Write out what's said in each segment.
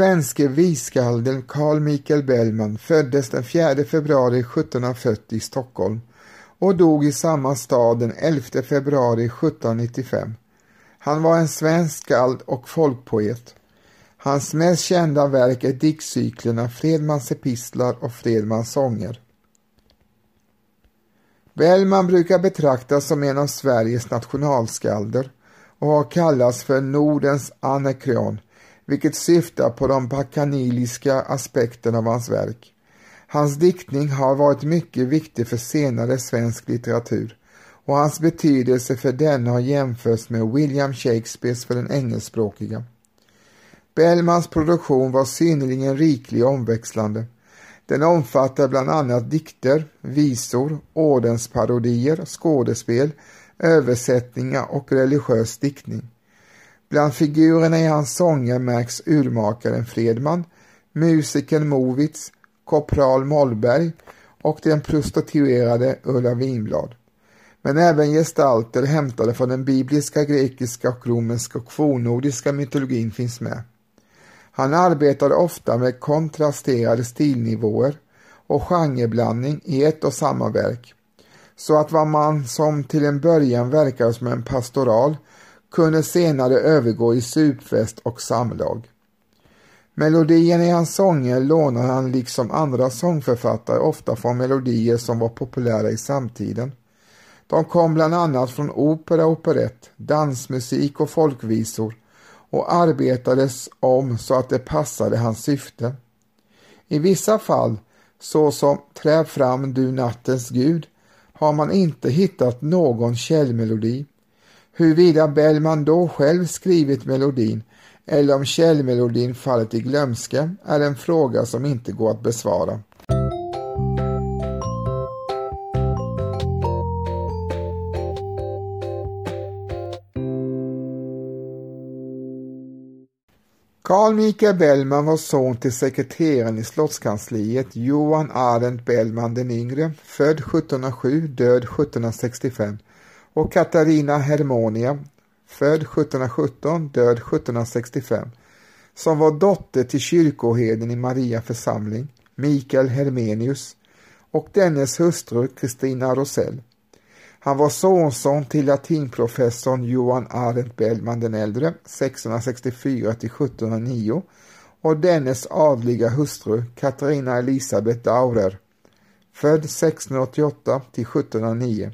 Den svenske visskalden Carl Michael Bellman föddes den 4 februari 1740 i Stockholm och dog i samma stad den 11 februari 1795. Han var en svensk skald och folkpoet. Hans mest kända verk är diktcyklerna Fredmans epistlar och Fredmans sånger. Bellman brukar betraktas som en av Sveriges nationalskalder och har kallats för Nordens Anekreon vilket syftar på de bakaniliska aspekterna av hans verk. Hans diktning har varit mycket viktig för senare svensk litteratur och hans betydelse för denna har jämförts med William Shakespeares för den engelskspråkiga. Bellmans produktion var synnerligen riklig och omväxlande. Den omfattar bland annat dikter, visor, ordensparodier, skådespel, översättningar och religiös diktning. Bland figurerna i hans sånger märks urmakaren Fredman, musikern Movitz, korpral Mollberg och den prostituerade Ulla Winblad. Men även gestalter hämtade från den bibliska, grekiska och romerska och fornnordiska mytologin finns med. Han arbetade ofta med kontrasterade stilnivåer och genreblandning i ett och samma verk, så att vad man som till en början verkade som en pastoral kunde senare övergå i supfest och samlag. Melodierna i hans sånger lånar han liksom andra sångförfattare ofta från melodier som var populära i samtiden. De kom bland annat från opera och operett, dansmusik och folkvisor och arbetades om så att det passade hans syfte. I vissa fall, såsom Träv fram du nattens gud, har man inte hittat någon källmelodi. Huruvida Bellman då själv skrivit melodin eller om källmelodin fallit i glömska är en fråga som inte går att besvara. Carl Michael Bellman var son till sekreteraren i slottskansliet Johan Arendt Bellman den yngre, född 1707, död 1765 och Katarina Hermonia, född 1717, död 1765, som var dotter till kyrkoherden i Maria församling, Mikael Hermenius, och dennes hustru Kristina Rosell. Han var sonson till latinprofessorn Johan Arendt Bellman den äldre 1664 till 1709 och dennes adliga hustru Katarina Elisabeth Daurer född 1688 till 1709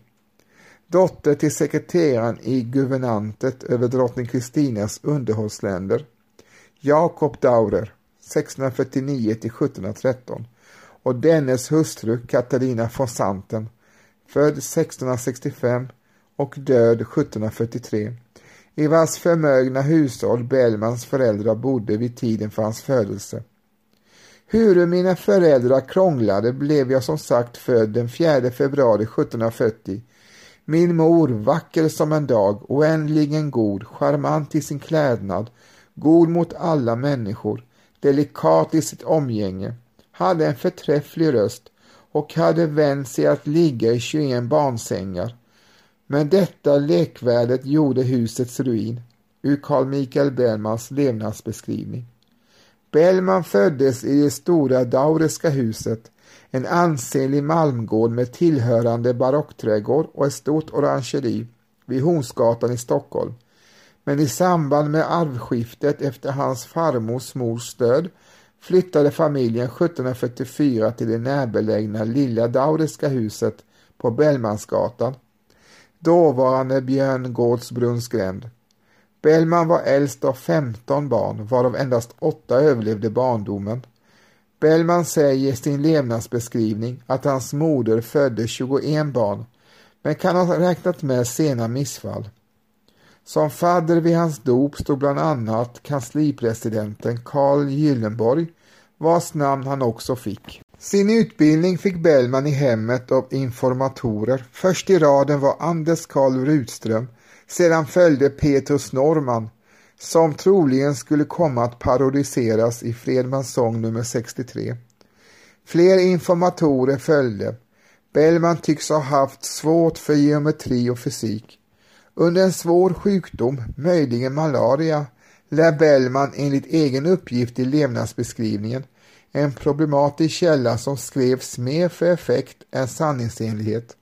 dotter till sekreteraren i guvernantet över drottning Kristinas underhållsländer, Jakob Daurer 1649 till 1713 och dennes hustru Katarina von Santen född 1665 och död 1743 i vars förmögna hushåll Bellmans föräldrar bodde vid tiden för hans födelse. Hur mina föräldrar krånglade blev jag som sagt född den 4 februari 1740 min mor, vacker som en dag, oändligen god, charmant i sin klädnad, god mot alla människor, delikat i sitt omgänge, hade en förträfflig röst och hade vänt sig att ligga i 21 barnsängar. Men detta lekvärdet gjorde husets ruin, ur Carl Michael Bellmans levnadsbeskrivning. Bellman föddes i det stora Dauriska huset en ansenlig malmgård med tillhörande barockträdgård och ett stort orangeri vid Hornsgatan i Stockholm. Men i samband med arvskiftet efter hans farmors mors död flyttade familjen 1744 till det närbelägna lilla Dauriska huset på Bellmansgatan, dåvarande Björngårdsbrunnsgränd. Bellman var äldst av 15 barn, varav endast åtta överlevde barndomen. Bellman säger i sin levnadsbeskrivning att hans moder födde 21 barn, men kan ha räknat med sena missfall. Som fadder vid hans dop stod bland annat kanslipresidenten Carl Gyllenborg, vars namn han också fick. Sin utbildning fick Bellman i hemmet av informatorer. Först i raden var Anders Karl Rutström, sedan följde Petrus Norman, som troligen skulle komma att parodiseras i Fredmans sång nummer 63. Fler informatorer följde. Bellman tycks ha haft svårt för geometri och fysik. Under en svår sjukdom, möjligen malaria, lär Bellman enligt egen uppgift i levnadsbeskrivningen en problematisk källa som skrevs mer för effekt än sanningsenlighet,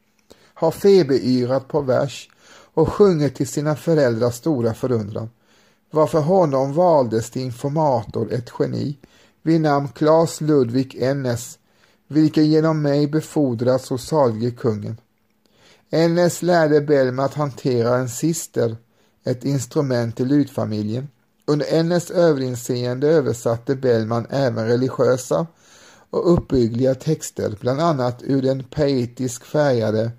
ha feberyrat på vers och sjungit till sina föräldrars stora förundran, varför honom valdes till informator ett geni vid namn Claes Ludvig Ennes, vilken genom mig befordrats hos salige kungen. Ennes lärde Bellman att hantera en sister, ett instrument till lutfamiljen. Under Ennes överinseende översatte Bellman även religiösa och uppbyggliga texter, bland annat ur den poetiskt färgade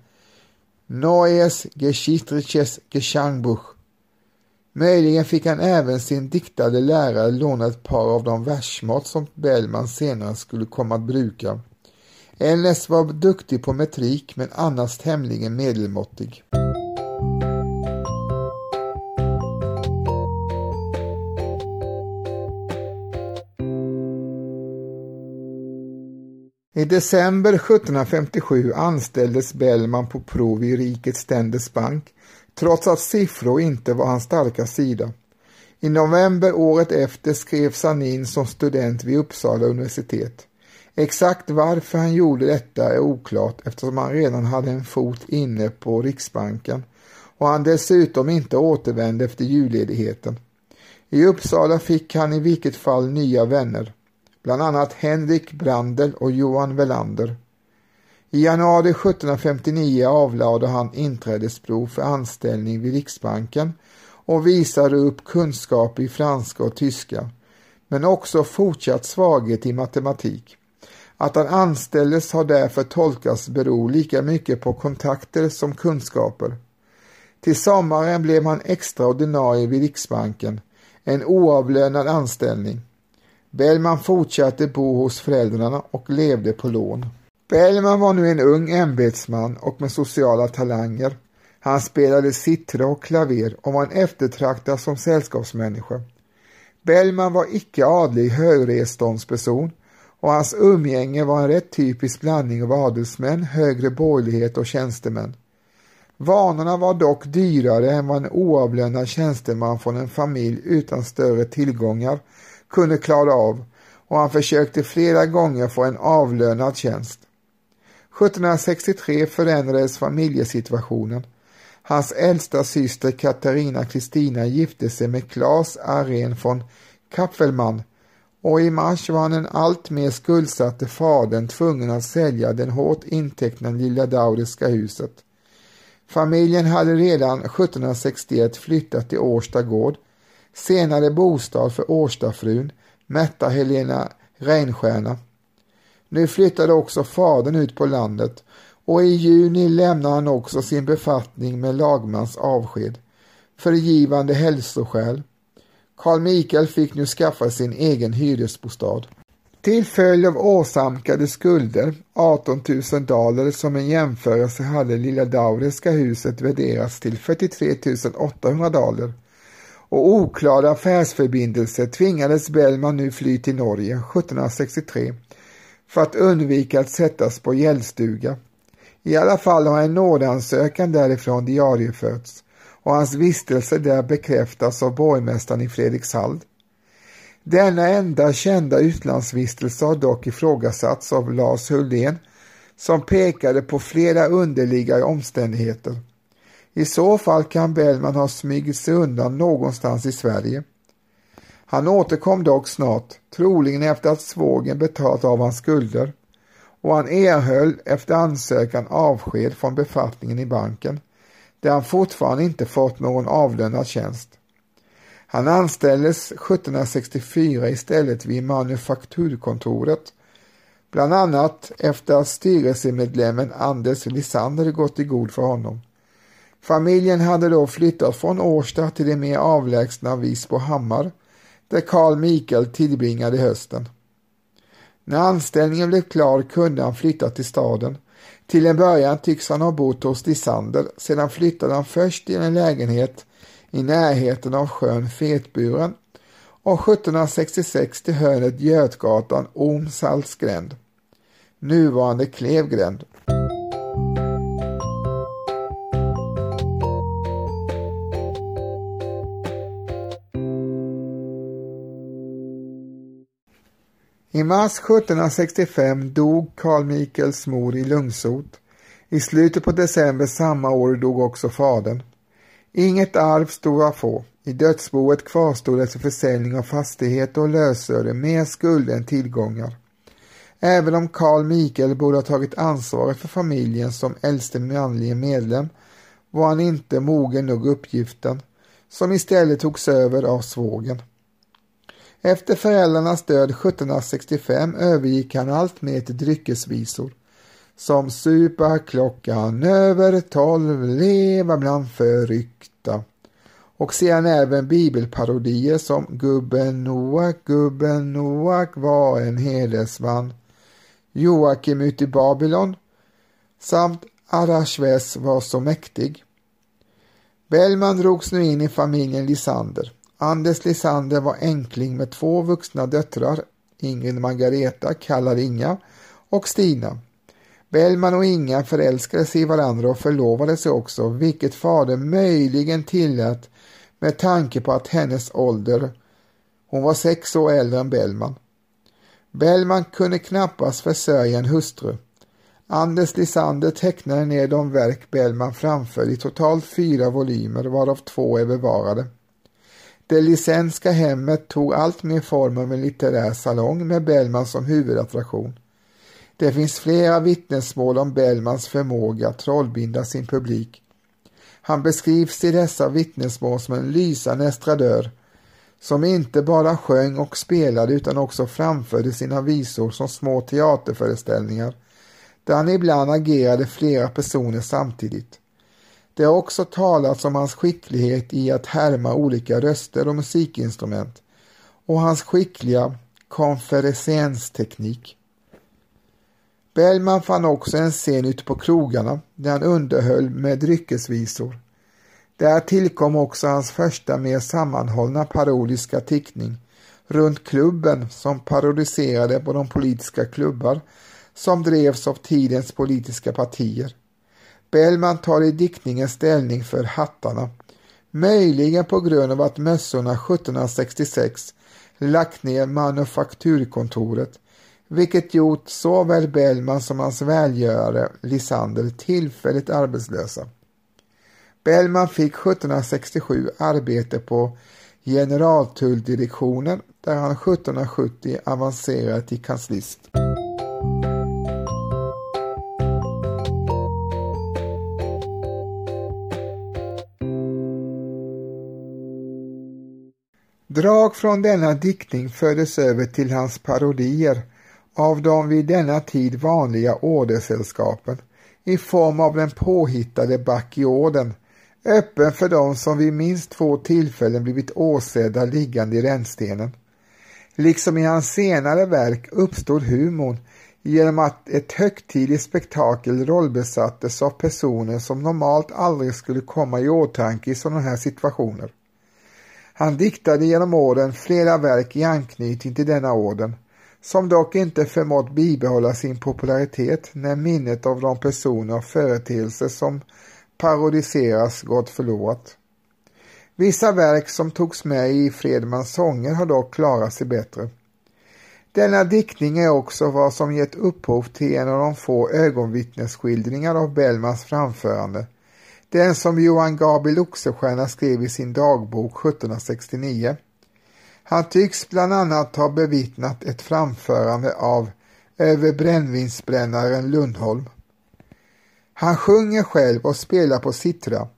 Neues Geschichtliches Gesangbuch. Möjligen fick han även sin diktade lärare låna ett par av de versmått som Bellman senare skulle komma att bruka. Ennes var duktig på metrik men annars tämligen medelmåttig. I december 1757 anställdes Bellman på prov i Rikets Ständers bank trots att siffror inte var hans starka sida. I november året efter skrevs han in som student vid Uppsala universitet. Exakt varför han gjorde detta är oklart eftersom han redan hade en fot inne på Riksbanken och han dessutom inte återvände efter julledigheten. I Uppsala fick han i vilket fall nya vänner, bland annat Henrik Brandel och Johan Velander. I januari 1759 avlade han inträdesprov för anställning vid Riksbanken och visade upp kunskap i franska och tyska, men också fortsatt svaghet i matematik. Att han anställdes har därför tolkats bero lika mycket på kontakter som kunskaper. Till sommaren blev han extra ordinarie vid Riksbanken, en oavlönad anställning. Bellman fortsatte bo hos föräldrarna och levde på lån. Bellman var nu en ung ämbetsman och med sociala talanger. Han spelade citra och klaver och var en eftertraktad som sällskapsmänniska. Bellman var icke adlig högreståndsperson och hans umgänge var en rätt typisk blandning av adelsmän, högre borgerlighet och tjänstemän. Vanorna var dock dyrare än vad en oavlönad tjänsteman från en familj utan större tillgångar kunde klara av och han försökte flera gånger få en avlönad tjänst. 1763 förändrades familjesituationen. Hans äldsta syster Katarina Kristina gifte sig med Claes Arén von Kappelmann och i mars var den alltmer skuldsatte fadern tvungen att sälja den hårt intecknade Lilla Dauriska huset. Familjen hade redan 1761 flyttat till Årsta gård, senare bostad för Årstafrun, Märta Helena Reinstjärna. Nu flyttade också fadern ut på landet och i juni lämnade han också sin befattning med lagmans avsked. för givande hälsoskäl. Karl Mikael fick nu skaffa sin egen hyresbostad. Till följd av åsamkade skulder, 18 000 daler som en jämförelse hade Lilla Dauriska huset värderats till 43 800 daler och oklara affärsförbindelser tvingades Bellman nu fly till Norge 1763 för att undvika att sättas på gällstuga. I alla fall har en nådeansökan därifrån diarieförts och hans vistelse där bekräftas av borgmästaren i Fredrikshald. Denna enda kända utlandsvistelse har dock ifrågasatts av Lars Huldén som pekade på flera underliga omständigheter. I så fall kan Bellman ha smugit sig undan någonstans i Sverige. Han återkom dock snart, troligen efter att svågen betalat av hans skulder och han erhöll efter ansökan avsked från befattningen i banken där han fortfarande inte fått någon avlönad tjänst. Han anställdes 1764 istället vid manufakturkontoret, bland annat efter att styrelsemedlemmen Anders Lisander gått i god för honom. Familjen hade då flyttat från Årsta till det mer avlägsna Visbohammar där Carl Michael tillbringade hösten. När anställningen blev klar kunde han flytta till staden. Till en början tycks han ha bott hos Lisander, sedan flyttade han först till en lägenhet i närheten av sjön Fetburen och 1766 till hörnet Götgatan Ormsaltsgränd, nuvarande Klevgränd. I mars 1765 dog Carl Michaels mor i lungsot. I slutet på december samma år dog också fadern. Inget arv stod att få. I dödsboet kvarstod efter försäljning av fastighet och lösöre mer skulder än tillgångar. Även om Carl Michael borde ha tagit ansvaret för familjen som äldste manlige medlem var han inte mogen nog uppgiften, som istället togs över av svågen. Efter föräldrarnas död 1765 övergick han allt mer till dryckesvisor som supa klockan över tolv, leva bland förryckta och sedan även bibelparodier som Gubben Noak, Gubben Noak var en hedersman, Joakim ut i Babylon samt Arashves var så mäktig. Bellman drogs nu in i familjen Lisander. Anders Lisander var enkling med två vuxna döttrar, Ingrid Margareta, kallad Inga, och Stina. Bellman och Inga förälskade sig i varandra och förlovade sig också, vilket fadern möjligen tillät med tanke på att hennes ålder, hon var sex år äldre än Bellman. Bellman kunde knappast försörja en hustru. Anders Lisander tecknade ner de verk Bellman framför i totalt fyra volymer varav två är bevarade. Det licenska hemmet tog allt mer form av en litterär salong med Bellman som huvudattraktion. Det finns flera vittnesmål om Bellmans förmåga att trollbinda sin publik. Han beskrivs i dessa vittnesmål som en lysande estradör som inte bara sjöng och spelade utan också framförde sina visor som små teaterföreställningar där han ibland agerade flera personer samtidigt. Det har också talats om hans skicklighet i att härma olika röster och musikinstrument och hans skickliga konferensteknik. Bellman fann också en scen ute på krogarna där han underhöll med dryckesvisor. Där tillkom också hans första mer sammanhållna parodiska tickning runt klubben som parodiserade på de politiska klubbar som drevs av tidens politiska partier. Bellman tar i diktningen ställning för hattarna, möjligen på grund av att mössorna 1766 lagt ner manufakturkontoret, vilket gjort såväl Bellman som hans välgörare Lisander tillfälligt arbetslösa. Bellman fick 1767 arbete på generaltulldirektionen där han 1770 avancerade till kanslist. Drag från denna diktning fördes över till hans parodier av de vid denna tid vanliga ordersällskapen i form av den påhittade Bacchiorden, öppen för dem som vid minst två tillfällen blivit åsedda liggande i rännstenen. Liksom i hans senare verk uppstod humorn genom att ett högtidligt spektakel rollbesattes av personer som normalt aldrig skulle komma i åtanke i sådana här situationer. Han diktade genom åren flera verk i anknytning till denna orden, som dock inte förmått bibehålla sin popularitet när minnet av de personer och företeelser som parodiseras gått förlorat. Vissa verk som togs med i Fredmans sånger har dock klarat sig bättre. Denna diktning är också vad som gett upphov till en av de få ögonvittnesskildringar av Bellmans framförande den som Johan Gabriel Oxenstierna skrev i sin dagbok 1769. Han tycks bland annat ha bevittnat ett framförande av över brännvinsbrännaren Lundholm. Han sjunger själv och spelar på sittra.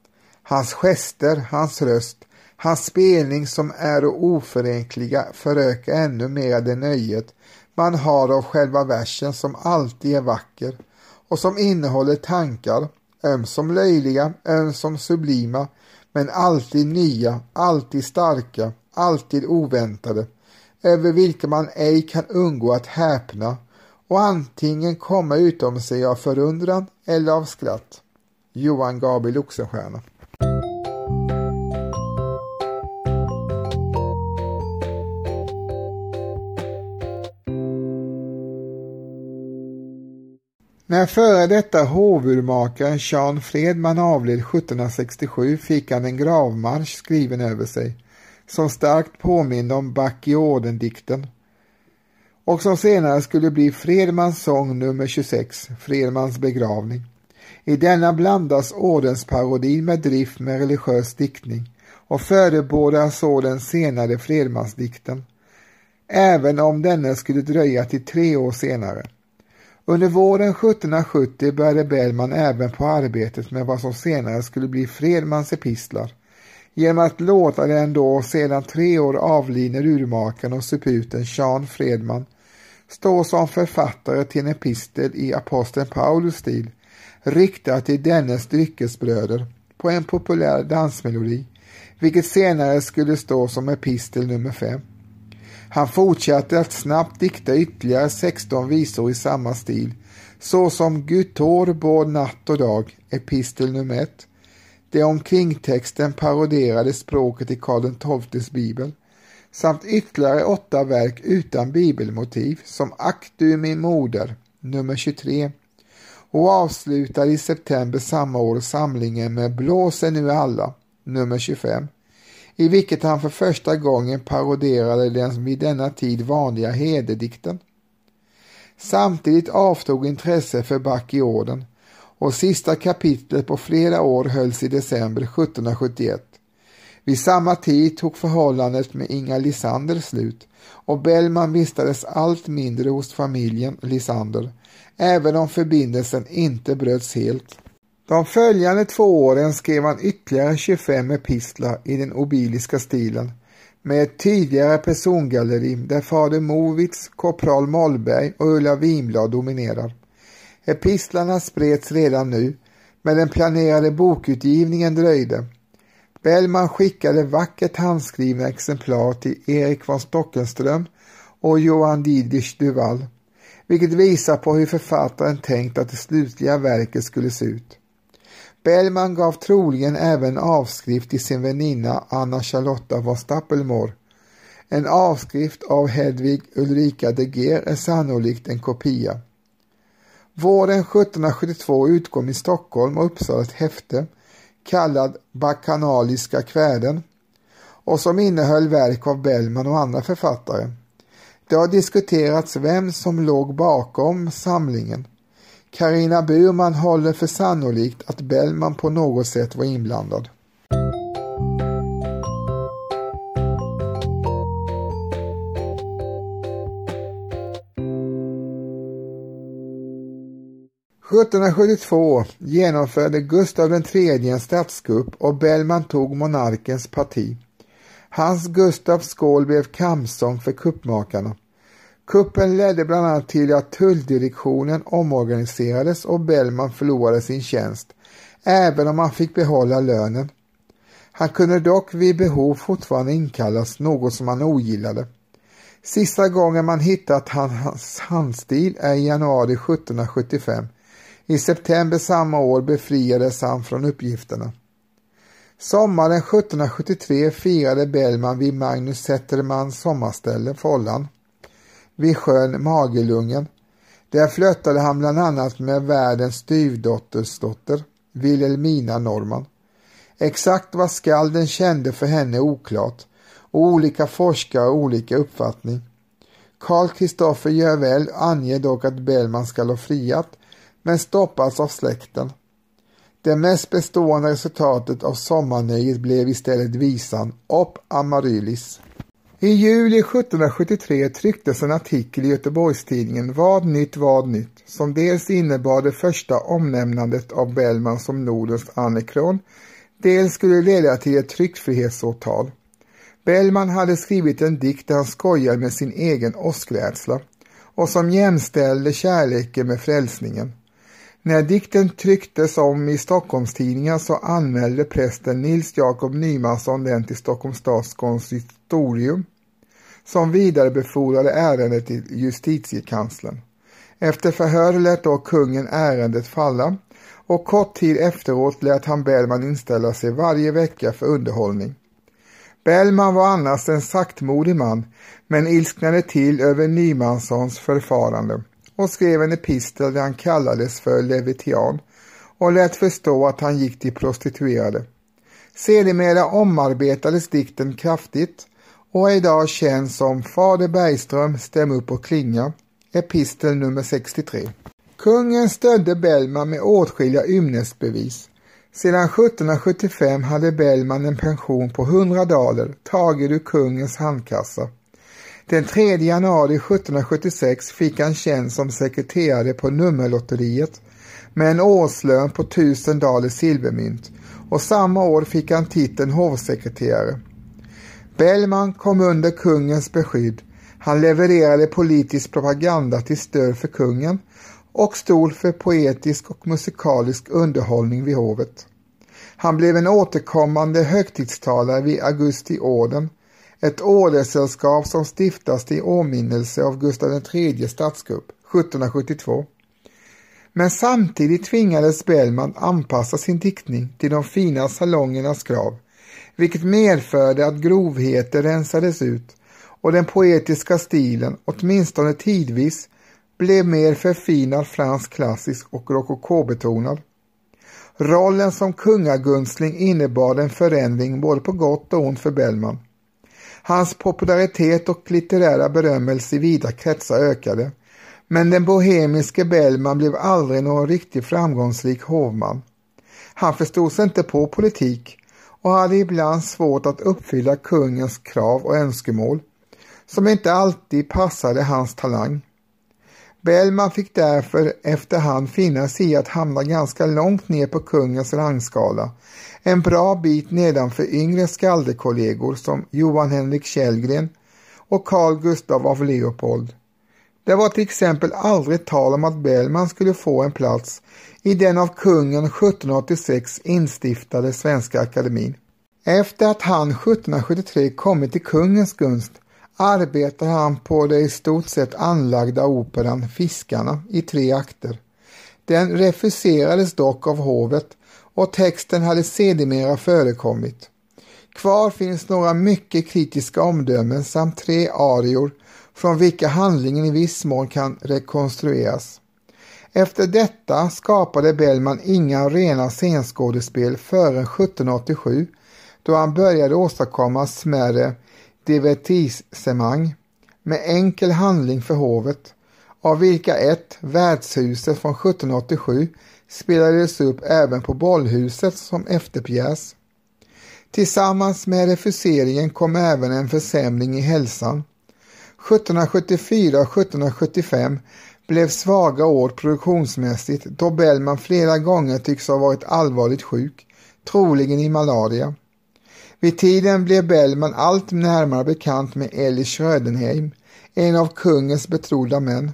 Hans gester, hans röst, hans spelning som är oförenkliga förökar ännu mer det nöjet man har av själva versen som alltid är vacker och som innehåller tankar ömsom löjliga, ömsom sublima, men alltid nya, alltid starka, alltid oväntade, över vilka man ej kan undgå att häpna och antingen komma utom sig av förundran eller av skratt. Johan Gabriel Oxenstierna När före detta hovurmakaren Jean Fredman avled 1767 fick han en gravmarsch skriven över sig som starkt påminde om Back i dikten och som senare skulle bli Fredmans sång nummer 26, Fredmans begravning. I denna blandas ordensparodin med drift med religiös diktning och förebådar så den senare Fredmansdikten, även om denna skulle dröja till tre år senare. Under våren 1770 började Bellman även på arbetet med vad som senare skulle bli Fredmans epistlar genom att låta den då sedan tre år avlidne urmakaren och suputen Jean Fredman stå som författare till en epistel i aposteln Paulus stil riktad till dennes dryckesbröder på en populär dansmelodi, vilket senare skulle stå som epistel nummer fem. Han fortsatte att snabbt dikta ytterligare 16 visor i samma stil, såsom Gutor båd natt och dag, epistel nummer 1. Det omkringtexten paroderade språket i Karl XIIs bibel, samt ytterligare åtta verk utan bibelmotiv som Ack du min moder, nummer 23, och avslutade i september samma år samlingen med Blåser nu alla, nummer 25 i vilket han för första gången paroderade den vid denna tid vanliga hederdikten. Samtidigt avtog intresset för Bacchiorden och sista kapitlet på flera år hölls i december 1771. Vid samma tid tog förhållandet med Inga Lisander slut och Bellman vistades allt mindre hos familjen Lisander, även om förbindelsen inte bröts helt. De följande två åren skrev han ytterligare 25 epistlar i den obiliska stilen med ett tydligare persongalleri där fader Movitz, korpral Mollberg och Ulla Winblad dominerar. Epistlarna spreds redan nu, men den planerade bokutgivningen dröjde. Bellman skickade vackert handskrivna exemplar till Erik von Stockenström och Johan Didrich Duval, vilket visar på hur författaren tänkt att det slutliga verket skulle se ut. Bellman gav troligen även avskrift till sin väninna Anna Charlotta von Stappelmore. En avskrift av Hedvig Ulrika de Geer är sannolikt en kopia. Våren 1772 utkom i Stockholm och Uppsala ett häfte kallad Bacchanaliska kväden och som innehöll verk av Bellman och andra författare. Det har diskuterats vem som låg bakom samlingen. Karina Burman håller för sannolikt att Bellman på något sätt var inblandad. –1772 genomförde Gustav III en statskupp och Bellman tog monarkens parti. Hans Gustavs skål blev kampsång för kuppmakarna. Kuppen ledde bland annat till att tulldirektionen omorganiserades och Bellman förlorade sin tjänst, även om han fick behålla lönen. Han kunde dock vid behov fortfarande inkallas, något som han ogillade. Sista gången man hittat hans handstil är i januari 1775. I september samma år befriades han från uppgifterna. Sommaren 1773 firade Bellman vid Magnus Zettermans sommarställe Follan vid sjön Magelungen. Där flörtade han bland annat med världens styvdottersdotter, Wilhelmina Norman. Exakt vad skalden kände för henne är oklart och olika forskare har olika uppfattning. Karl Kristoffer Jövel anger dock att Bellman skall ha friat men stoppas av släkten. Det mest bestående resultatet av sommarnöjet blev istället visan Op Amaryllis. I juli 1773 trycktes en artikel i Göteborgstidningen Vad nytt, vad nytt, som dels innebar det första omnämnandet av Bellman som Nordens anekron, dels skulle leda till ett tryckfrihetsåtal. Bellman hade skrivit en dikt där han skojade med sin egen åskrädsla och som jämställde kärleken med frälsningen. När dikten trycktes om i Stockholmstidningar så anmälde prästen Nils Jakob Nymansson den till Stockholms stads konsistorium som vidarebefordrade ärendet till justitiekanslern. Efter förhör lät då kungen ärendet falla och kort tid efteråt lät han Bellman inställa sig varje vecka för underhållning. Bellman var annars en saktmodig man men ilsknade till över Nymanssons förfarande och skrev en epistel där han kallades för Levitian och lät förstå att han gick till prostituerade. Sedermera omarbetades dikten kraftigt och är idag känd som Fader Bergström stäm upp och klinga, epistel nummer 63. Kungen stödde Bellman med åtskilliga ymnesbevis. Sedan 1775 hade Bellman en pension på 100 daler tagen ur kungens handkassa. Den 3 januari 1776 fick han tjänst som sekreterare på nummerlotteriet med en årslön på 1000 daler silvermynt och samma år fick han titeln hovsekreterare. Bellman kom under kungens beskydd. Han levererade politisk propaganda till stöd för kungen och stod för poetisk och musikalisk underhållning vid hovet. Han blev en återkommande högtidstalare vid Augustiorden, ett ordenssällskap som stiftas till åminnelse av Gustav III statskupp 1772. Men samtidigt tvingades Bellman anpassa sin diktning till de fina salongernas krav, vilket medförde att grovheter rensades ut och den poetiska stilen, åtminstone tidvis, blev mer förfinad fransk klassisk och rokokobetonad. Rollen som kungagunstling innebar en förändring både på gott och ont för Bellman. Hans popularitet och litterära berömmelse i vida kretsar ökade, men den bohemiske Bellman blev aldrig någon riktigt framgångsrik hovman. Han förstod sig inte på politik och hade ibland svårt att uppfylla kungens krav och önskemål, som inte alltid passade hans talang. Bellman fick därför efterhand finna sig i att hamna ganska långt ner på kungens rangskala, en bra bit nedanför yngre skaldekollegor som Johan Henrik Källgren och Carl Gustav av Leopold. Det var till exempel aldrig tal om att Bellman skulle få en plats i den av kungen 1786 instiftade Svenska Akademin. Efter att han 1773 kommit till kungens gunst arbetar han på det i stort sett anlagda operan Fiskarna i tre akter. Den refuserades dock av hovet och texten hade sedermera förekommit. Kvar finns några mycket kritiska omdömen samt tre arior från vilka handlingen i viss mån kan rekonstrueras. Efter detta skapade Bellman inga rena scenskådespel före 1787 då han började åstadkomma smärre divertissemang med enkel handling för hovet, av vilka ett, Värdshuset från 1787, spelades upp även på Bollhuset som efterpjäs. Tillsammans med refuseringen kom även en försämring i hälsan. 1774 och 1775 blev svaga år produktionsmässigt då Bellman flera gånger tycks ha varit allvarligt sjuk, troligen i malaria. Vid tiden blev Bellman allt närmare bekant med Elly Schrödenheim, en av kungens betrodda män.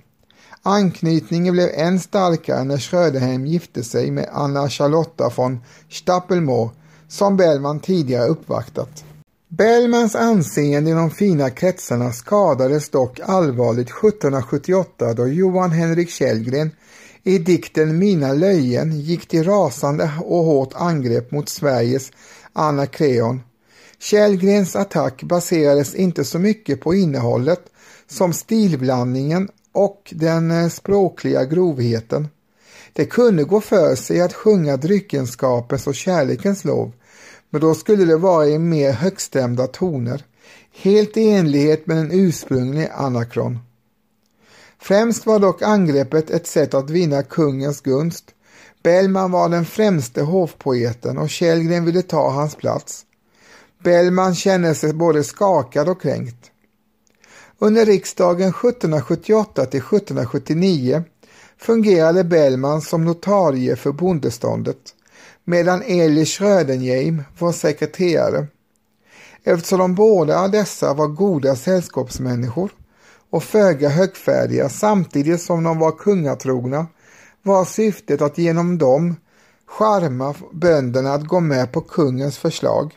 Anknytningen blev än starkare när Schröderhem gifte sig med Anna Charlotta von Stappelmoor, som Bellman tidigare uppvaktat. Bellmans anseende i de fina kretsarna skadades dock allvarligt 1778 då Johan Henrik Källgren i dikten Mina löjen gick till rasande och hårt angrepp mot Sveriges Anna Creon Källgrens attack baserades inte så mycket på innehållet som stilblandningen och den eh, språkliga grovheten. Det kunde gå för sig att sjunga dryckenskapens och kärlekens lov, men då skulle det vara i mer högstämda toner, helt i enlighet med en ursprunglig anakron. Främst var dock angreppet ett sätt att vinna kungens gunst. Bellman var den främste hovpoeten och Källgren ville ta hans plats. Bellman kände sig både skakad och kränkt. Under riksdagen 1778 till 1779 fungerade Bellman som notarie för bondeståndet medan Eli Schrödenheim var sekreterare. Eftersom de båda dessa var goda sällskapsmänniskor och föga högfärdiga samtidigt som de var kungatrogna var syftet att genom dem charma bönderna att gå med på kungens förslag.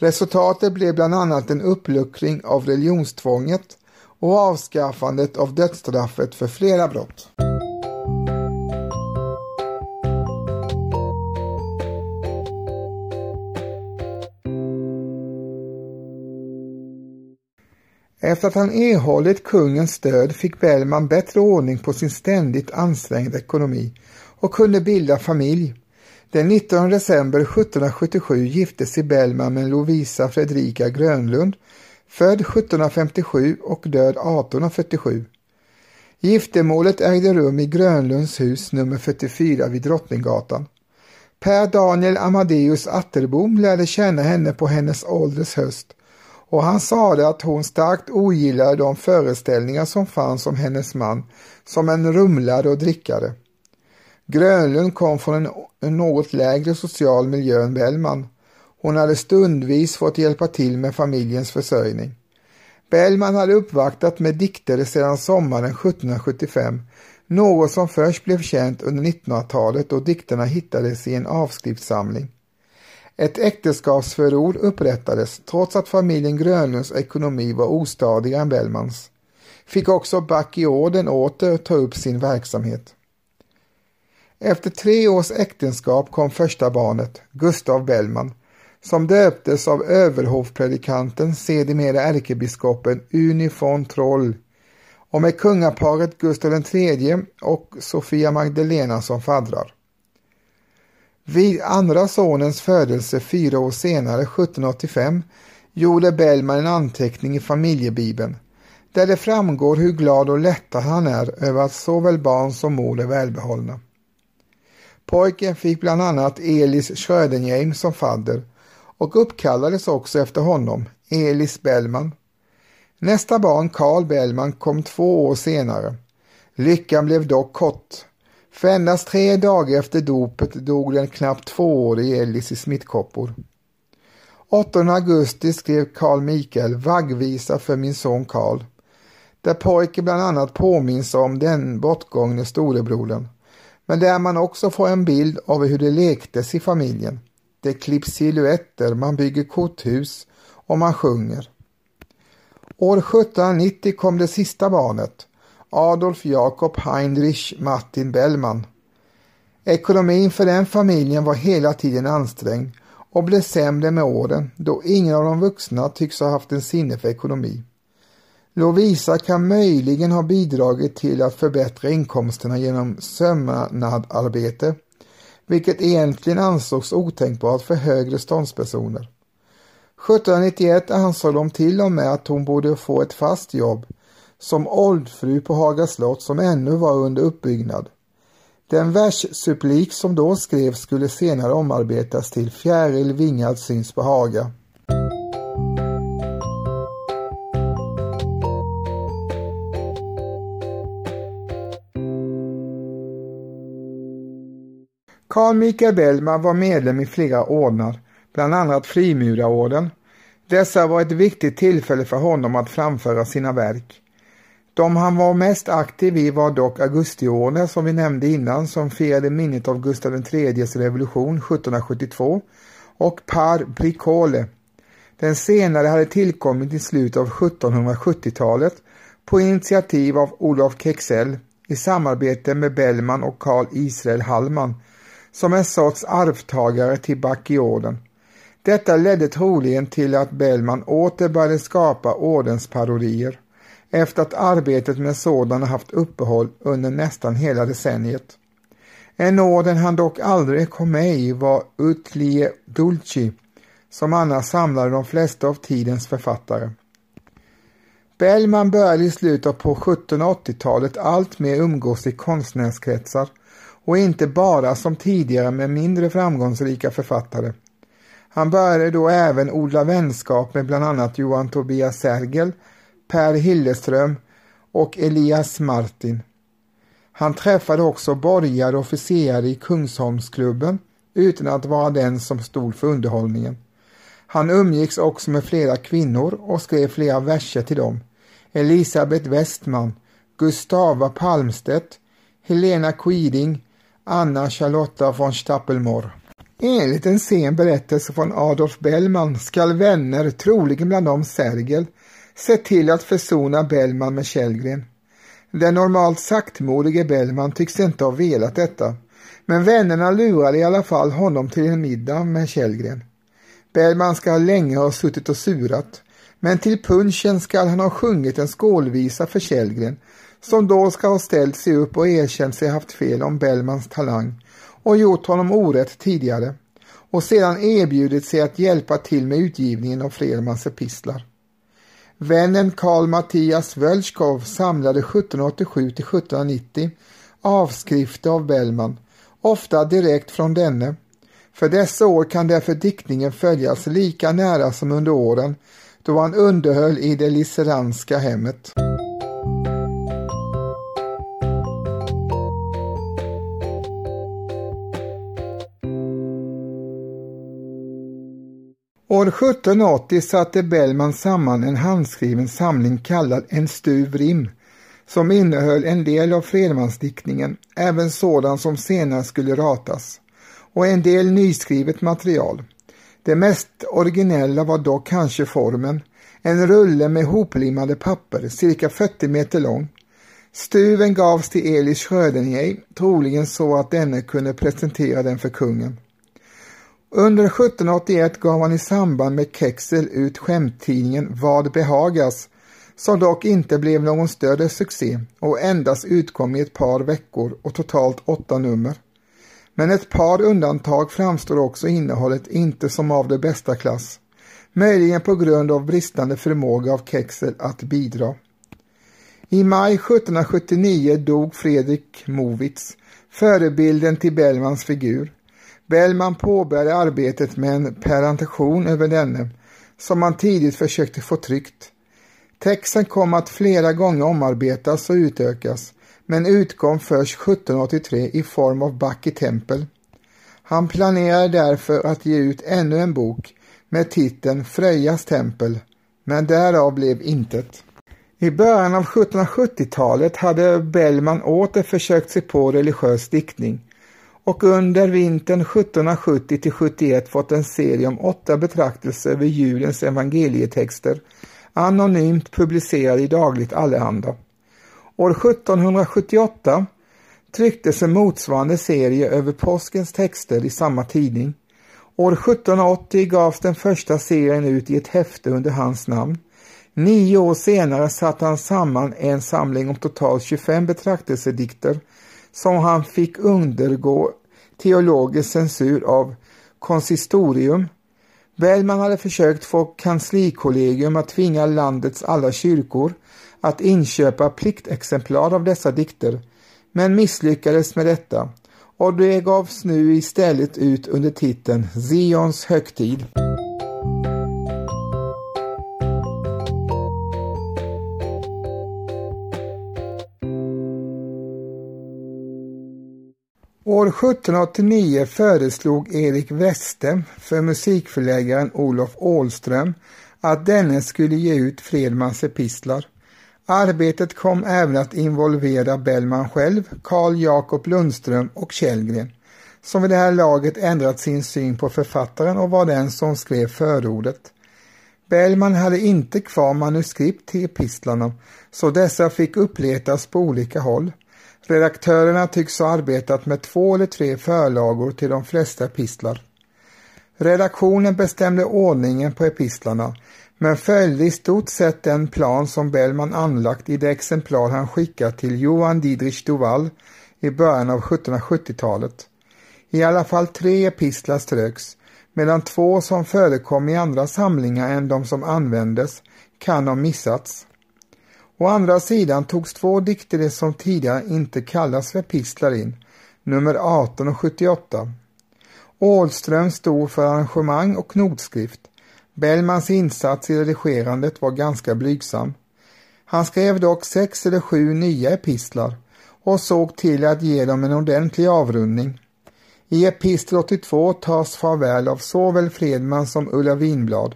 Resultatet blev bland annat en uppluckring av religionstvånget och avskaffandet av dödsstraffet för flera brott. Efter att han erhållit kungens stöd fick Bellman bättre ordning på sin ständigt ansträngda ekonomi och kunde bilda familj. Den 19 december 1777 gifte sig Bellman med Lovisa Fredrika Grönlund, född 1757 och död 1847. Giftermålet ägde rum i Grönlunds hus nummer 44 vid Drottninggatan. Per Daniel Amadeus Atterbom lärde känna henne på hennes ålders höst och han sade att hon starkt ogillade de föreställningar som fanns om hennes man som en rumlare och drickare. Grönlund kom från en, en något lägre social miljö än Bellman. Hon hade stundvis fått hjälpa till med familjens försörjning. Bellman hade uppvaktat med dikter sedan sommaren 1775, något som först blev känt under 1900-talet då dikterna hittades i en avskriftssamling. Ett äktenskapsförord upprättades trots att familjen Grönlunds ekonomi var ostadigare än Bellmans. Fick också Back i orden åter ta upp sin verksamhet. Efter tre års äktenskap kom första barnet, Gustav Bellman, som döptes av överhovpredikanten, sedermera ärkebiskopen Uni von Troll och med kungaparet Gustav III och Sofia Magdalena som faddrar. Vid andra sonens födelse fyra år senare, 1785, gjorde Bellman en anteckning i familjebibeln där det framgår hur glad och lättad han är över att såväl barn som mor är välbehållna. Pojken fick bland annat Elis Schrödenheim som fadder och uppkallades också efter honom, Elis Bellman. Nästa barn, Carl Bellman, kom två år senare. Lyckan blev dock kort. För endast tre dagar efter dopet dog den knappt tvåårige Elis i smittkoppor. 8 augusti skrev Carl Mikael vaggvisa för min son Carl, där pojken bland annat påminns om den bortgångne storebrodern, men där man också får en bild av hur det lektes i familjen. Det klipps silhuetter, man bygger korthus och man sjunger. År 1790 kom det sista barnet, Adolf Jakob Heinrich Martin Bellman. Ekonomin för den familjen var hela tiden ansträngd och blev sämre med åren då ingen av de vuxna tycks ha haft en sinne för ekonomi. Lovisa kan möjligen ha bidragit till att förbättra inkomsterna genom sömnadarbete, vilket egentligen ansågs otänkbart för högre ståndspersoner. 1791 ansåg de till och med att hon borde få ett fast jobb som åldfru på Haga slott som ännu var under uppbyggnad. Den verssupplik som då skrevs skulle senare omarbetas till Fjäril vingad syns på Haga. Carl Michael Bellman var medlem i flera ordnar, bland annat Frimurarorden. Dessa var ett viktigt tillfälle för honom att framföra sina verk. De han var mest aktiv i var dock Augustiorden som vi nämnde innan som firade minnet av Gustav IIIs revolution 1772 och Par Bricole. Den senare hade tillkommit i slutet av 1770-talet på initiativ av Olof Kexell i samarbete med Bellman och Carl Israel Hallman som en sorts arvtagare till Bacchiorden. Detta ledde troligen till att Bellman åter började skapa ordensparodier efter att arbetet med sådana haft uppehåll under nästan hela decenniet. En orden han dock aldrig kom med i var Utlie Dulci, som annars samlade de flesta av tidens författare. Bellman började i slutet på 1780-talet alltmer umgås i konstnärskretsar och inte bara som tidigare med mindre framgångsrika författare. Han började då även odla vänskap med bland annat Johan Tobias Sergel, Per Hilleström och Elias Martin. Han träffade också borgare och officerare i Kungsholmsklubben utan att vara den som stod för underhållningen. Han umgicks också med flera kvinnor och skrev flera verser till dem. Elisabeth Westman, Gustava Palmstedt, Helena Quiding, Anna Charlotta von Stappelmor. Enligt en sen berättelse från Adolf Bellman skall vänner, troligen bland dem Sergel, sett till att försona Bellman med Källgren. Den normalt saktmodige Bellman tycks inte ha velat detta, men vännerna lurade i alla fall honom till en middag med Källgren. Bellman ska länge ha suttit och surat, men till punchen skall han ha sjungit en skålvisa för Källgren, som då ska ha ställt sig upp och erkänt sig haft fel om Bellmans talang och gjort honom orätt tidigare och sedan erbjudit sig att hjälpa till med utgivningen av Fredmans epistlar. Vännen Karl Mattias Wölschkow samlade 1787 till 1790 avskrifter av Bellman, ofta direkt från denne. För dessa år kan därför diktningen följas lika nära som under åren då han underhöll i det liseranska hemmet. År 1780 satte Bellman samman en handskriven samling kallad En stuv rim som innehöll en del av Fredmansdiktningen, även sådan som senare skulle ratas, och en del nyskrivet material. Det mest originella var dock kanske formen, en rulle med hoplimmade papper, cirka 40 meter lång. Stuven gavs till Elis Schrödinger, troligen så att denne kunde presentera den för kungen. Under 1781 gav han i samband med Kexel ut skämttidningen Vad behagas, som dock inte blev någon större succé och endast utkom i ett par veckor och totalt åtta nummer. Men ett par undantag framstår också innehållet inte som av det bästa klass, möjligen på grund av bristande förmåga av Kexel att bidra. I maj 1779 dog Fredrik Movitz, förebilden till Bellmans figur. Bellman påbörjade arbetet med en parentation över denne, som man tidigt försökte få tryckt. Texten kom att flera gånger omarbetas och utökas, men utkom först 1783 i form av Back i tempel. Han planerade därför att ge ut ännu en bok med titeln Frejas tempel, men därav blev intet. I början av 1770-talet hade Bellman åter försökt sig på religiös diktning och under vintern 1770 till 71 fått en serie om åtta betraktelser över julens evangelietexter anonymt publicerade i Dagligt Allehanda. År 1778 trycktes en motsvarande serie över påskens texter i samma tidning. År 1780 gavs den första serien ut i ett häfte under hans namn. Nio år senare satte han samman en samling om totalt 25 betraktelsedikter som han fick undergå teologisk censur av konsistorium Bellman hade försökt få kanslikollegium att tvinga landets alla kyrkor att inköpa pliktexemplar av dessa dikter, men misslyckades med detta och det gavs nu istället ut under titeln Zions högtid. År 1789 föreslog Erik Weste för musikförläggaren Olof Ålström att denne skulle ge ut Fredmans epistlar. Arbetet kom även att involvera Bellman själv, Carl Jakob Lundström och Källgren, som vid det här laget ändrat sin syn på författaren och var den som skrev förordet. Bellman hade inte kvar manuskript till epistlarna, så dessa fick uppletas på olika håll. Redaktörerna tycks ha arbetat med två eller tre förlagor till de flesta epistlar. Redaktionen bestämde ordningen på epistlarna men följde i stort sett den plan som Bellman anlagt i det exemplar han skickat till Johan Didrich Duval i början av 1770-talet. I alla fall tre epistlar ströks, medan två som förekom i andra samlingar än de som användes kan ha missats. Å andra sidan togs två dikter som tidigare inte kallas för epistlar in, nummer 18 och 78. Ålström stod för arrangemang och notskrift. Bellmans insats i redigerandet var ganska blygsam. Han skrev dock sex eller sju nya epistlar och såg till att ge dem en ordentlig avrundning. I epistel 82 tas farväl av såväl Fredman som Ulla Winblad.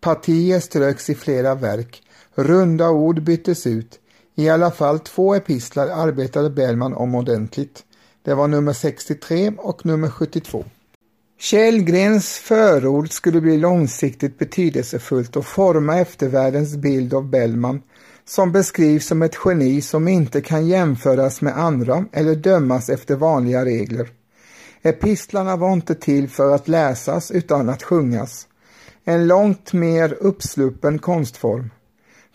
Partier ströks i flera verk Runda ord byttes ut. I alla fall två epistlar arbetade Bellman om ordentligt. Det var nummer 63 och nummer 72. Källgrens förord skulle bli långsiktigt betydelsefullt och forma eftervärldens bild av Bellman som beskrivs som ett geni som inte kan jämföras med andra eller dömas efter vanliga regler. Epistlarna var inte till för att läsas utan att sjungas. En långt mer uppsluppen konstform.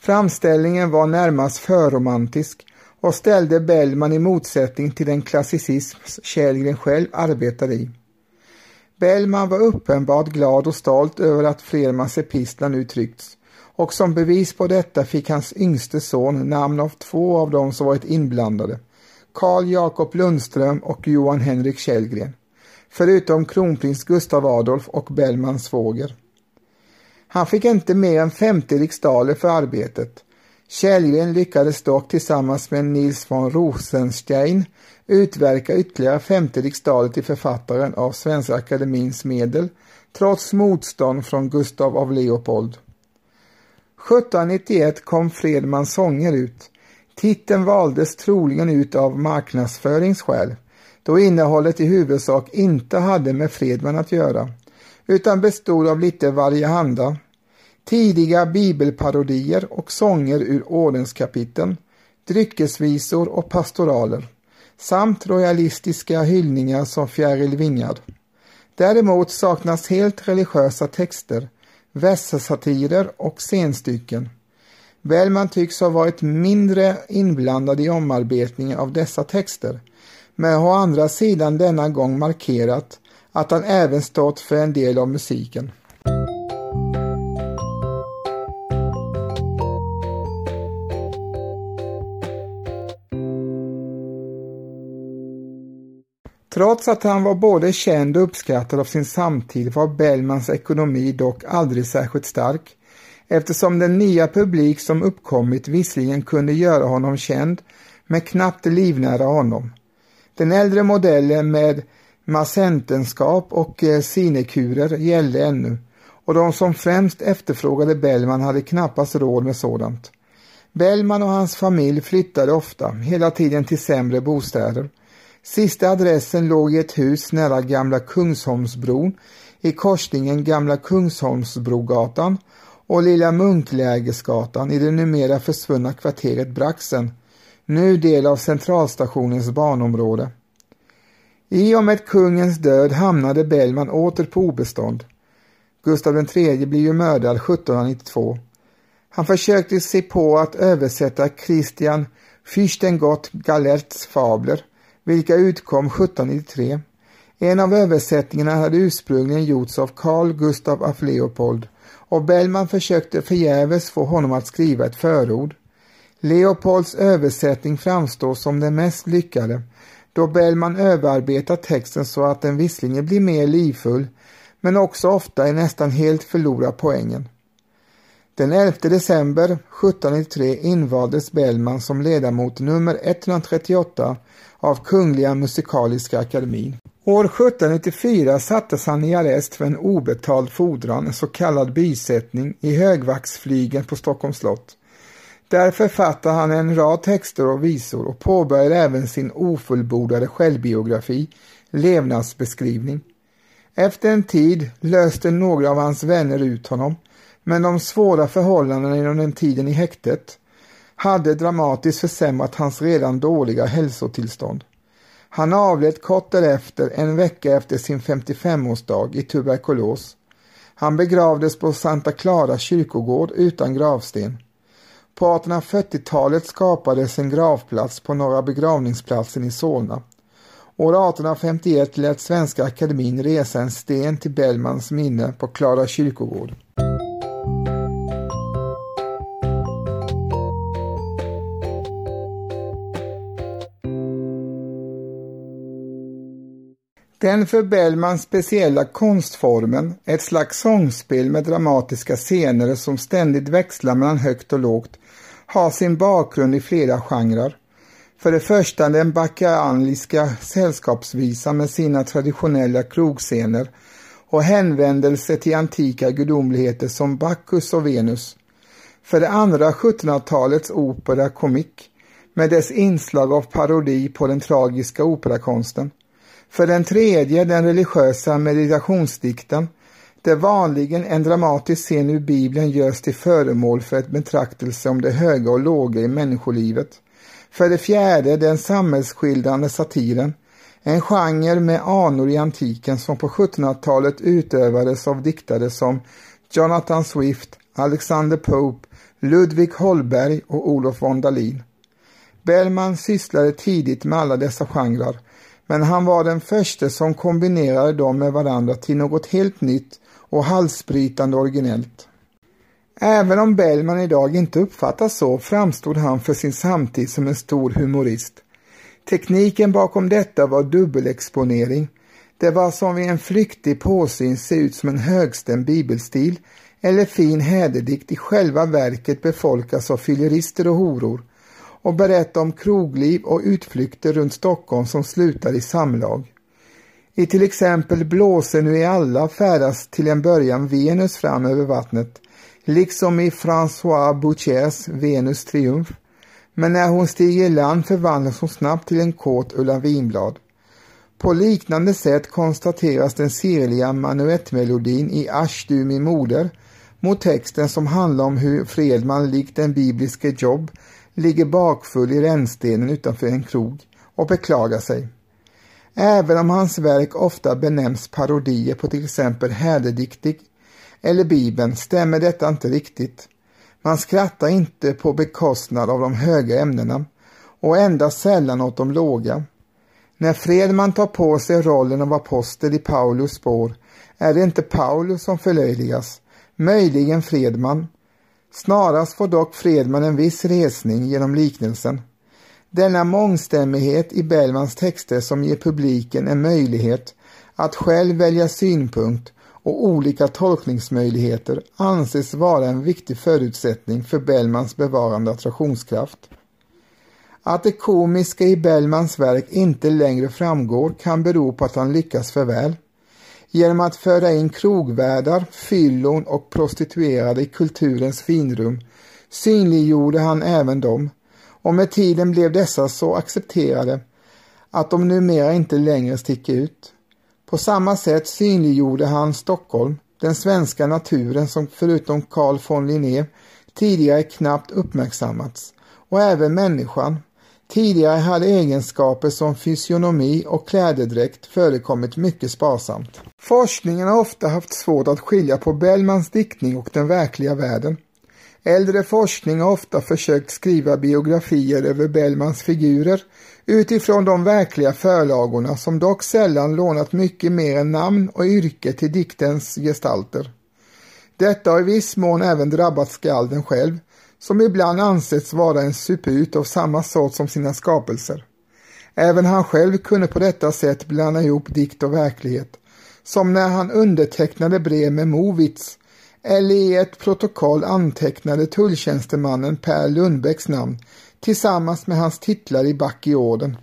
Framställningen var närmast förromantisk och ställde Bellman i motsättning till den klassicism Källgren själv arbetade i. Bellman var uppenbart glad och stolt över att Fredmans epistlar nu tryckts och som bevis på detta fick hans yngste son namn av två av dem som varit inblandade, Carl Jakob Lundström och Johan Henrik Källgren, förutom kronprins Gustav Adolf och Bellmans svåger. Han fick inte mer än 50 riksdaler för arbetet. Källgren lyckades dock tillsammans med Nils von Rosenstein utverka ytterligare 50 riksdaler till författaren av Svenska Akademins medel trots motstånd från Gustav av Leopold. 1791 kom Fredmans sånger ut. Titeln valdes troligen ut av marknadsföringsskäl då innehållet i huvudsak inte hade med Fredman att göra utan bestod av lite varjehanda, tidiga bibelparodier och sånger ur ordenskapiteln, dryckesvisor och pastoraler samt royalistiska hyllningar som Fjäril vingad. Däremot saknas helt religiösa texter, västsatirer och scenstycken. Bellman tycks ha varit mindre inblandad i omarbetningen av dessa texter, men har å andra sidan denna gång markerat att han även stått för en del av musiken. Trots att han var både känd och uppskattad av sin samtid var Bellmans ekonomi dock aldrig särskilt stark eftersom den nya publik som uppkommit visserligen kunde göra honom känd men knappt livnära honom. Den äldre modellen med massentenskap och eh, sinekurer gällde ännu och de som främst efterfrågade Bellman hade knappast råd med sådant. Bellman och hans familj flyttade ofta, hela tiden till sämre bostäder Sista adressen låg i ett hus nära Gamla Kungsholmsbron i korsningen Gamla Kungsholmsbrogatan och Lilla Munklägesgatan i det numera försvunna kvarteret Braxen, nu del av Centralstationens banområde. I och med kungens död hamnade Bellman åter på obestånd. Gustav III blev ju mördad 1792. Han försökte sig på att översätta Christian Fürstengott Gallerts fabler vilka utkom 1793. En av översättningarna hade ursprungligen gjorts av Carl Gustav af Leopold och Bellman försökte förgäves få honom att skriva ett förord. Leopolds översättning framstår som den mest lyckade då Bellman överarbetar texten så att den visserligen blir mer livfull men också ofta är nästan helt förlorar poängen. Den 11 december 1793 invaldes Bellman som ledamot nummer 138 av Kungliga Musikaliska Akademin. År 1794 sattes han i arrest för en obetald fordran, en så kallad bysättning, i högvaxflygen på Stockholms slott. Där författade han en rad texter och visor och påbörjade även sin ofullbordade självbiografi, Levnadsbeskrivning. Efter en tid löste några av hans vänner ut honom, men de svåra förhållandena inom den tiden i häktet hade dramatiskt försämrat hans redan dåliga hälsotillstånd. Han avled kort därefter, en vecka efter sin 55-årsdag, i tuberkulos. Han begravdes på Santa Clara kyrkogård utan gravsten. På 1840-talet skapades en gravplats på Norra begravningsplatsen i Solna. År 1851 lät Svenska Akademin resa en sten till Bellmans minne på Klara kyrkogård. Den för Bellman speciella konstformen, ett slags sångspel med dramatiska scener som ständigt växlar mellan högt och lågt, har sin bakgrund i flera genrer. För det första den bacchanaliska sällskapsvisan med sina traditionella krogscener och hänvändelse till antika gudomligheter som Bacchus och Venus. För det andra 1700-talets opera komik med dess inslag av parodi på den tragiska operakonsten. För den tredje den religiösa meditationsdikten, där vanligen en dramatisk scen ur Bibeln görs till föremål för ett betraktelse om det höga och låga i människolivet. För det fjärde den samhällsskildrande satiren, en genre med anor i antiken som på 1700-talet utövades av diktare som Jonathan Swift, Alexander Pope, Ludvig Holberg och Olof von Dalin. Bellman sysslade tidigt med alla dessa genrer men han var den första som kombinerade dem med varandra till något helt nytt och halsbrytande originellt. Även om Bellman idag inte uppfattas så framstod han för sin samtid som en stor humorist. Tekniken bakom detta var dubbelexponering. Det var som vid en flyktig påsyn se ut som en högstämd bibelstil eller fin häderdikt i själva verket befolkas av fyllerister och horor och berätta om krogliv och utflykter runt Stockholm som slutar i samlag. I till exempel Blåser nu i alla färdas till en början Venus fram över vattnet, liksom i François Bouchers Venus triumf. Men när hon stiger i land förvandlas hon snabbt till en kåt Ulla Vinblad. På liknande sätt konstateras den sirliga manuettmelodin i Asch du min moder mot texten som handlar om hur Fredman likt den bibliske Job ligger bakfull i rännstenen utanför en krog och beklagar sig. Även om hans verk ofta benämns parodier på till exempel Hädediktig eller Bibeln stämmer detta inte riktigt. Man skrattar inte på bekostnad av de höga ämnena och endast sällan åt de låga. När Fredman tar på sig rollen av apostel i Paulus spår är det inte Paulus som förlöjligas, möjligen Fredman. Snarast får dock Fredman en viss resning genom liknelsen. Denna mångstämmighet i Bellmans texter som ger publiken en möjlighet att själv välja synpunkt och olika tolkningsmöjligheter anses vara en viktig förutsättning för Bellmans bevarande attraktionskraft. Att det komiska i Bellmans verk inte längre framgår kan bero på att han lyckas för väl. Genom att föra in krogvärdar, fyllon och prostituerade i kulturens finrum synliggjorde han även dem och med tiden blev dessa så accepterade att de numera inte längre sticker ut. På samma sätt synliggjorde han Stockholm, den svenska naturen som förutom Carl von Linné tidigare knappt uppmärksammats och även människan. Tidigare hade egenskaper som fysionomi och klädedräkt förekommit mycket sparsamt. Forskningen har ofta haft svårt att skilja på Bellmans diktning och den verkliga världen. Äldre forskning har ofta försökt skriva biografier över Bellmans figurer utifrån de verkliga förlagorna som dock sällan lånat mycket mer än namn och yrke till diktens gestalter. Detta har i viss mån även drabbat skalden själv, som ibland ansetts vara en suput av samma sort som sina skapelser. Även han själv kunde på detta sätt blanda ihop dikt och verklighet, som när han undertecknade brev med Movits eller i ett protokoll antecknade tulltjänstemannen Per Lundbäcks namn tillsammans med hans titlar i back i orden.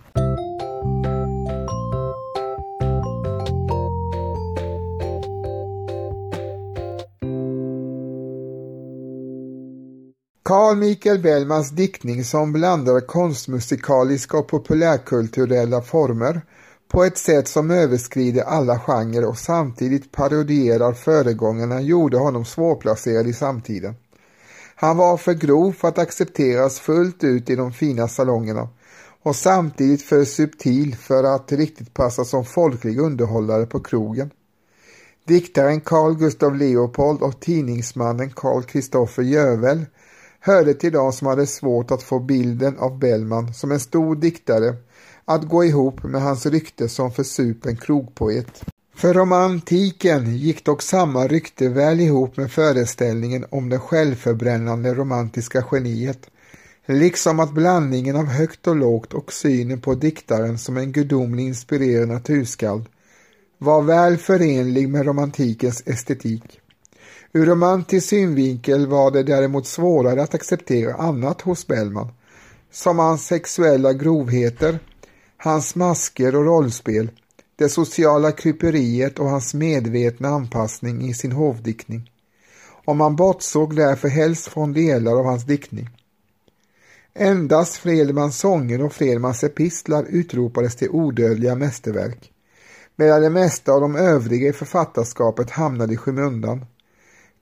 Carl Michael Bellmans diktning som blandar konstmusikaliska och populärkulturella former på ett sätt som överskrider alla genrer och samtidigt parodierar föregångarna gjorde honom svårplacerad i samtiden. Han var för grov för att accepteras fullt ut i de fina salongerna och samtidigt för subtil för att riktigt passa som folklig underhållare på krogen. Diktaren Carl Gustav Leopold och tidningsmannen Carl Kristoffer Jövel hörde till de som hade svårt att få bilden av Bellman som en stor diktare att gå ihop med hans rykte som försupen krogpoet. För romantiken gick dock samma rykte väl ihop med föreställningen om det självförbrännande romantiska geniet, liksom att blandningen av högt och lågt och synen på diktaren som en gudomlig inspirerad naturskald var väl förenlig med romantikens estetik. Ur romantisk synvinkel var det däremot svårare att acceptera annat hos Bellman, som hans sexuella grovheter, hans masker och rollspel, det sociala kryperiet och hans medvetna anpassning i sin hovdiktning. Och man bortsåg därför helst från delar av hans diktning. Endast Fredmans sånger och Fredmans epistlar utropades till odödliga mästerverk, medan det mesta av de övriga i författarskapet hamnade i skymundan.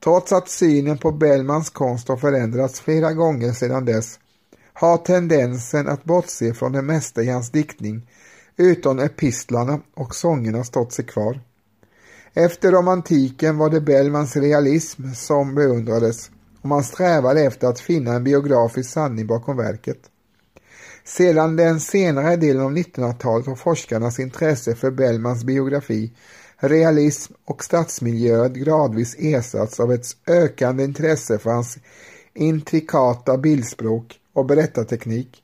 Trots att synen på Bellmans konst har förändrats flera gånger sedan dess har tendensen att bortse från det mesta i hans diktning utom epistlarna och sångerna stått sig kvar. Efter romantiken var det Bellmans realism som beundrades och man strävade efter att finna en biografisk sanning bakom verket. Sedan den senare delen av 1900-talet har forskarnas intresse för Bellmans biografi realism och stadsmiljöer gradvis ersatts av ett ökande intresse för hans intrikata bildspråk och berättarteknik,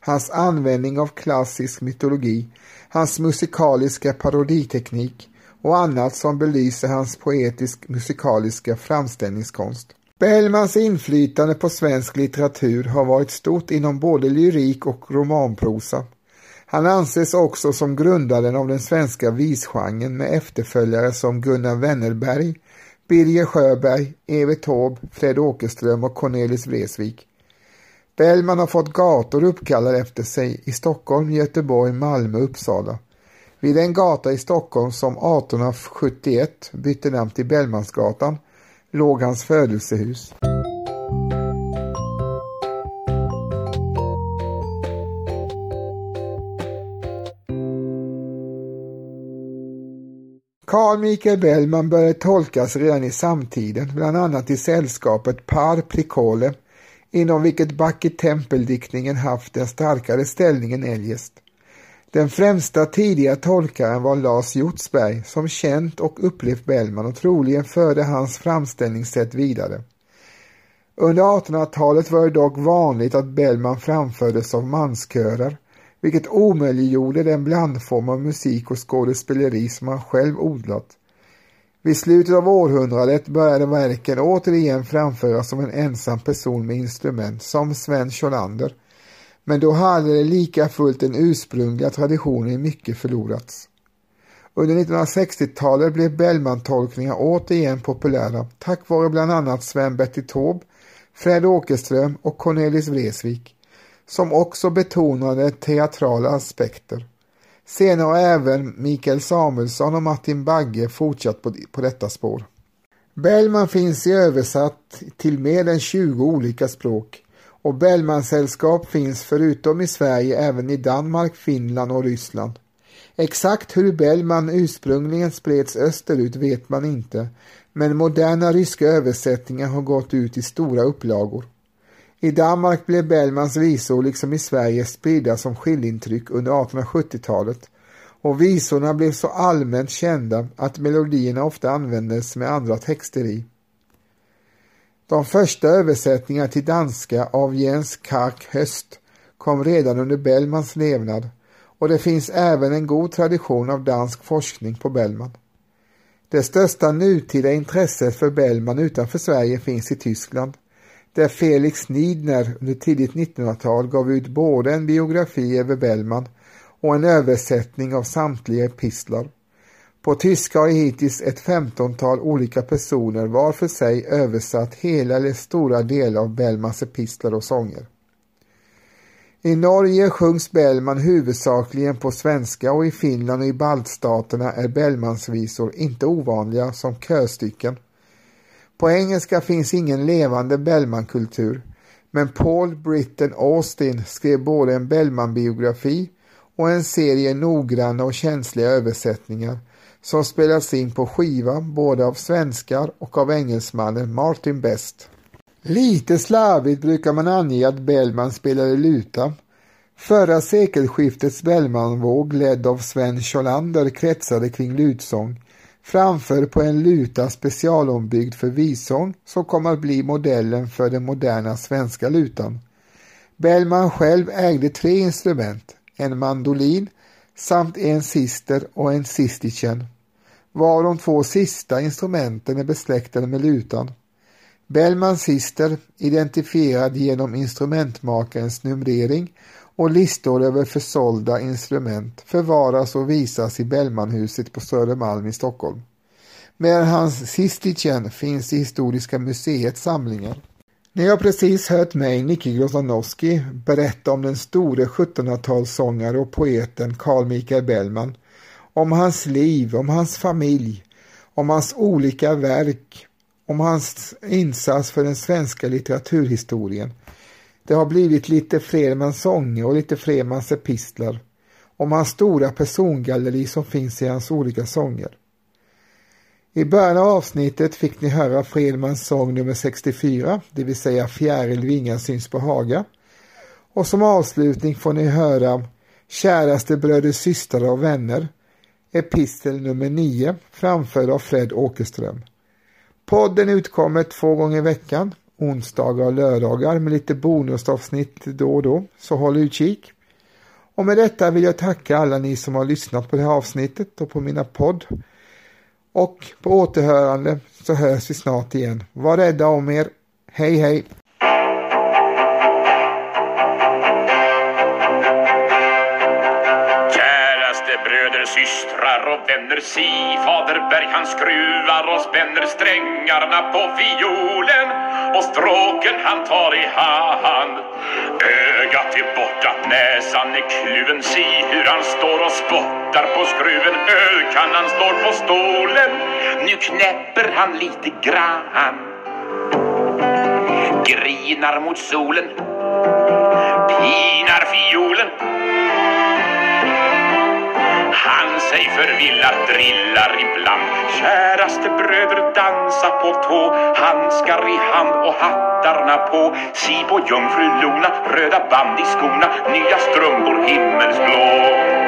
hans användning av klassisk mytologi, hans musikaliska paroditeknik och annat som belyser hans poetisk musikaliska framställningskonst. Bellmans inflytande på svensk litteratur har varit stort inom både lyrik och romanprosa. Han anses också som grundaren av den svenska visgenren med efterföljare som Gunnar Wennerberg, Birger Sjöberg, Evert Taube, Fred Åkerström och Cornelis Vreeswijk. Bellman har fått gator uppkallade efter sig i Stockholm, Göteborg, Malmö och Uppsala. Vid en gata i Stockholm som 1871 bytte namn till Bellmansgatan låg hans födelsehus. Carl Michael Bellman började tolkas redan i samtiden, bland annat i sällskapet Par Pricole, inom vilket Backe tempeldiktningen haft en starkare ställning än eljest. Den främsta tidiga tolkaren var Lars Hjortsberg som känt och upplevt Bellman och troligen förde hans framställningssätt vidare. Under 1800-talet var det dock vanligt att Bellman framfördes av manskörer, vilket omöjliggjorde den blandform av musik och skådespeleri som han själv odlat. Vid slutet av århundradet började verken återigen framföras som en ensam person med instrument, som Sven Scholander, men då hade det lika fullt den ursprungliga traditionen mycket förlorats. Under 1960-talet blev Bellman-tolkningar återigen populära tack vare bland annat Sven-Bertil Taube, Fred Åkerström och Cornelis Vreeswijk, som också betonade teatrala aspekter. Senare har även Mikael Samuelsson och Martin Bagge fortsatt på, på detta spår. Bellman finns i översatt till mer än 20 olika språk och Bellmansällskap finns förutom i Sverige även i Danmark, Finland och Ryssland. Exakt hur Bellman ursprungligen spreds österut vet man inte, men moderna ryska översättningar har gått ut i stora upplagor. I Danmark blev Bellmans visor liksom i Sverige spridda som skillintryck under 1870-talet och visorna blev så allmänt kända att melodierna ofta användes med andra texter i. De första översättningarna till danska av Jens Kark Höst kom redan under Bellmans levnad och det finns även en god tradition av dansk forskning på Bellman. Det största nutida intresset för Bellman utanför Sverige finns i Tyskland där Felix Nidner under tidigt 1900-tal gav ut både en biografi över Bellman och en översättning av samtliga epistlar. På tyska har hittills ett femtontal olika personer var för sig översatt hela eller stora delar av Bellmans epistlar och sånger. I Norge sjungs Bellman huvudsakligen på svenska och i Finland och i baltstaterna är Bellmansvisor inte ovanliga som körstycken. På engelska finns ingen levande Bellman-kultur, men Paul Britten Austin skrev både en Bellman-biografi och en serie noggranna och känsliga översättningar som spelats in på skiva både av svenskar och av engelsmannen Martin Best. Lite slarvigt brukar man ange att Bellman spelade luta. Förra sekelskiftets Bellmanvåg ledd av Sven Scholander kretsade kring lutsång framför på en luta specialombyggd för visång som kommer att bli modellen för den moderna svenska lutan. Bellman själv ägde tre instrument, en mandolin samt en sister och en sistichen var de två sista instrumenten är besläktade med lutan. Bellmans sister, identifierad genom instrumentmakarens numrering och listor över försålda instrument, förvaras och visas i Bellmanhuset på Södermalm i Stockholm. Medan hans Sistichen finns i Historiska museets samlingar. Ni har precis hört mig, Nicke Grozanowski, berätta om den store 1700-talssångare och poeten Carl Michael Bellman om hans liv, om hans familj, om hans olika verk, om hans insats för den svenska litteraturhistorien. Det har blivit lite Fredmans sånger och lite Fredmans epistlar, om hans stora persongalleri som finns i hans olika sånger. I början av avsnittet fick ni höra Fredmans sång nummer 64, det vill säga Fjäril vingar syns på Haga. Och som avslutning får ni höra Käraste bröder, systrar och vänner epistel nummer 9 framförd av Fred Åkerström. Podden utkommer två gånger i veckan, onsdagar och lördagar med lite bonusavsnitt då och då, så håll utkik. Och med detta vill jag tacka alla ni som har lyssnat på det här avsnittet och på mina podd. Och på återhörande så hörs vi snart igen. Var rädda om er. Hej hej! systrar och vänner si Faderberg han skruvar och spänner strängarna på fiolen och stråken han tar i hand. Ögat är borta, näsan är kluven Si hur han står och spottar på skruven. Ölkannan står på stolen Nu knäpper han lite grann. Grinar mot solen Pinar fiolen han sig förvillar, drillar ibland. Käraste bröder dansa på tå. Handskar i hand och hattarna på. Si på jungfru Lona, röda band i skorna. Nya strumpor himmelsblå.